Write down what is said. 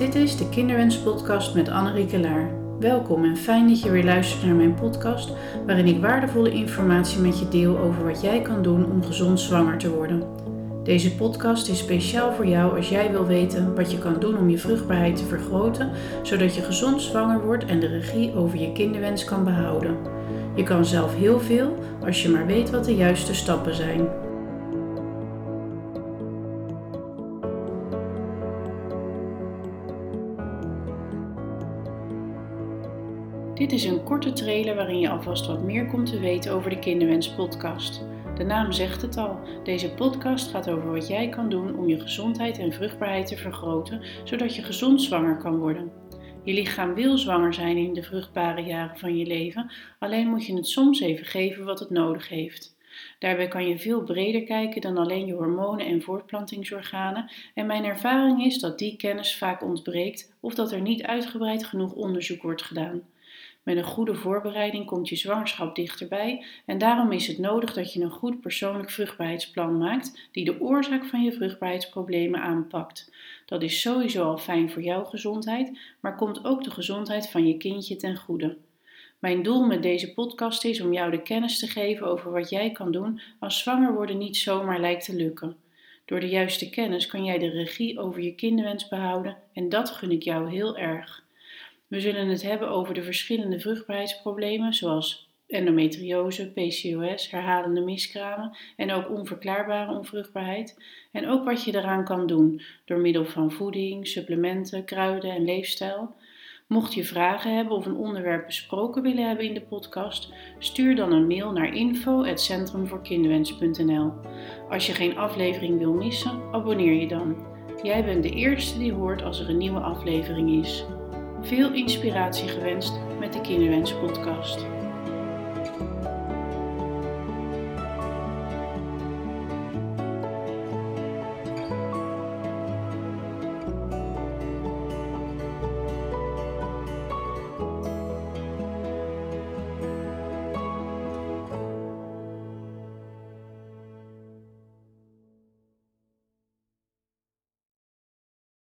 Dit is de Kinderwens Podcast met Annerieke Laar. Welkom en fijn dat je weer luistert naar mijn podcast, waarin ik waardevolle informatie met je deel over wat jij kan doen om gezond zwanger te worden. Deze podcast is speciaal voor jou als jij wil weten wat je kan doen om je vruchtbaarheid te vergroten, zodat je gezond zwanger wordt en de regie over je kinderwens kan behouden. Je kan zelf heel veel als je maar weet wat de juiste stappen zijn. Dit is een korte trailer waarin je alvast wat meer komt te weten over de Kinderwens podcast. De naam zegt het al. Deze podcast gaat over wat jij kan doen om je gezondheid en vruchtbaarheid te vergroten, zodat je gezond zwanger kan worden. Je lichaam wil zwanger zijn in de vruchtbare jaren van je leven, alleen moet je het soms even geven wat het nodig heeft. Daarbij kan je veel breder kijken dan alleen je hormonen en voortplantingsorganen en mijn ervaring is dat die kennis vaak ontbreekt of dat er niet uitgebreid genoeg onderzoek wordt gedaan. Met een goede voorbereiding komt je zwangerschap dichterbij en daarom is het nodig dat je een goed persoonlijk vruchtbaarheidsplan maakt die de oorzaak van je vruchtbaarheidsproblemen aanpakt. Dat is sowieso al fijn voor jouw gezondheid, maar komt ook de gezondheid van je kindje ten goede. Mijn doel met deze podcast is om jou de kennis te geven over wat jij kan doen als zwanger worden niet zomaar lijkt te lukken. Door de juiste kennis kan jij de regie over je kinderwens behouden en dat gun ik jou heel erg. We zullen het hebben over de verschillende vruchtbaarheidsproblemen, zoals endometriose, PCOS, herhalende miskramen en ook onverklaarbare onvruchtbaarheid. En ook wat je eraan kan doen door middel van voeding, supplementen, kruiden en leefstijl. Mocht je vragen hebben of een onderwerp besproken willen hebben in de podcast, stuur dan een mail naar info@centrumvoorkinderwens.nl. Als je geen aflevering wil missen, abonneer je dan. Jij bent de eerste die hoort als er een nieuwe aflevering is. Veel inspiratie gewenst met de Kinderwens podcast.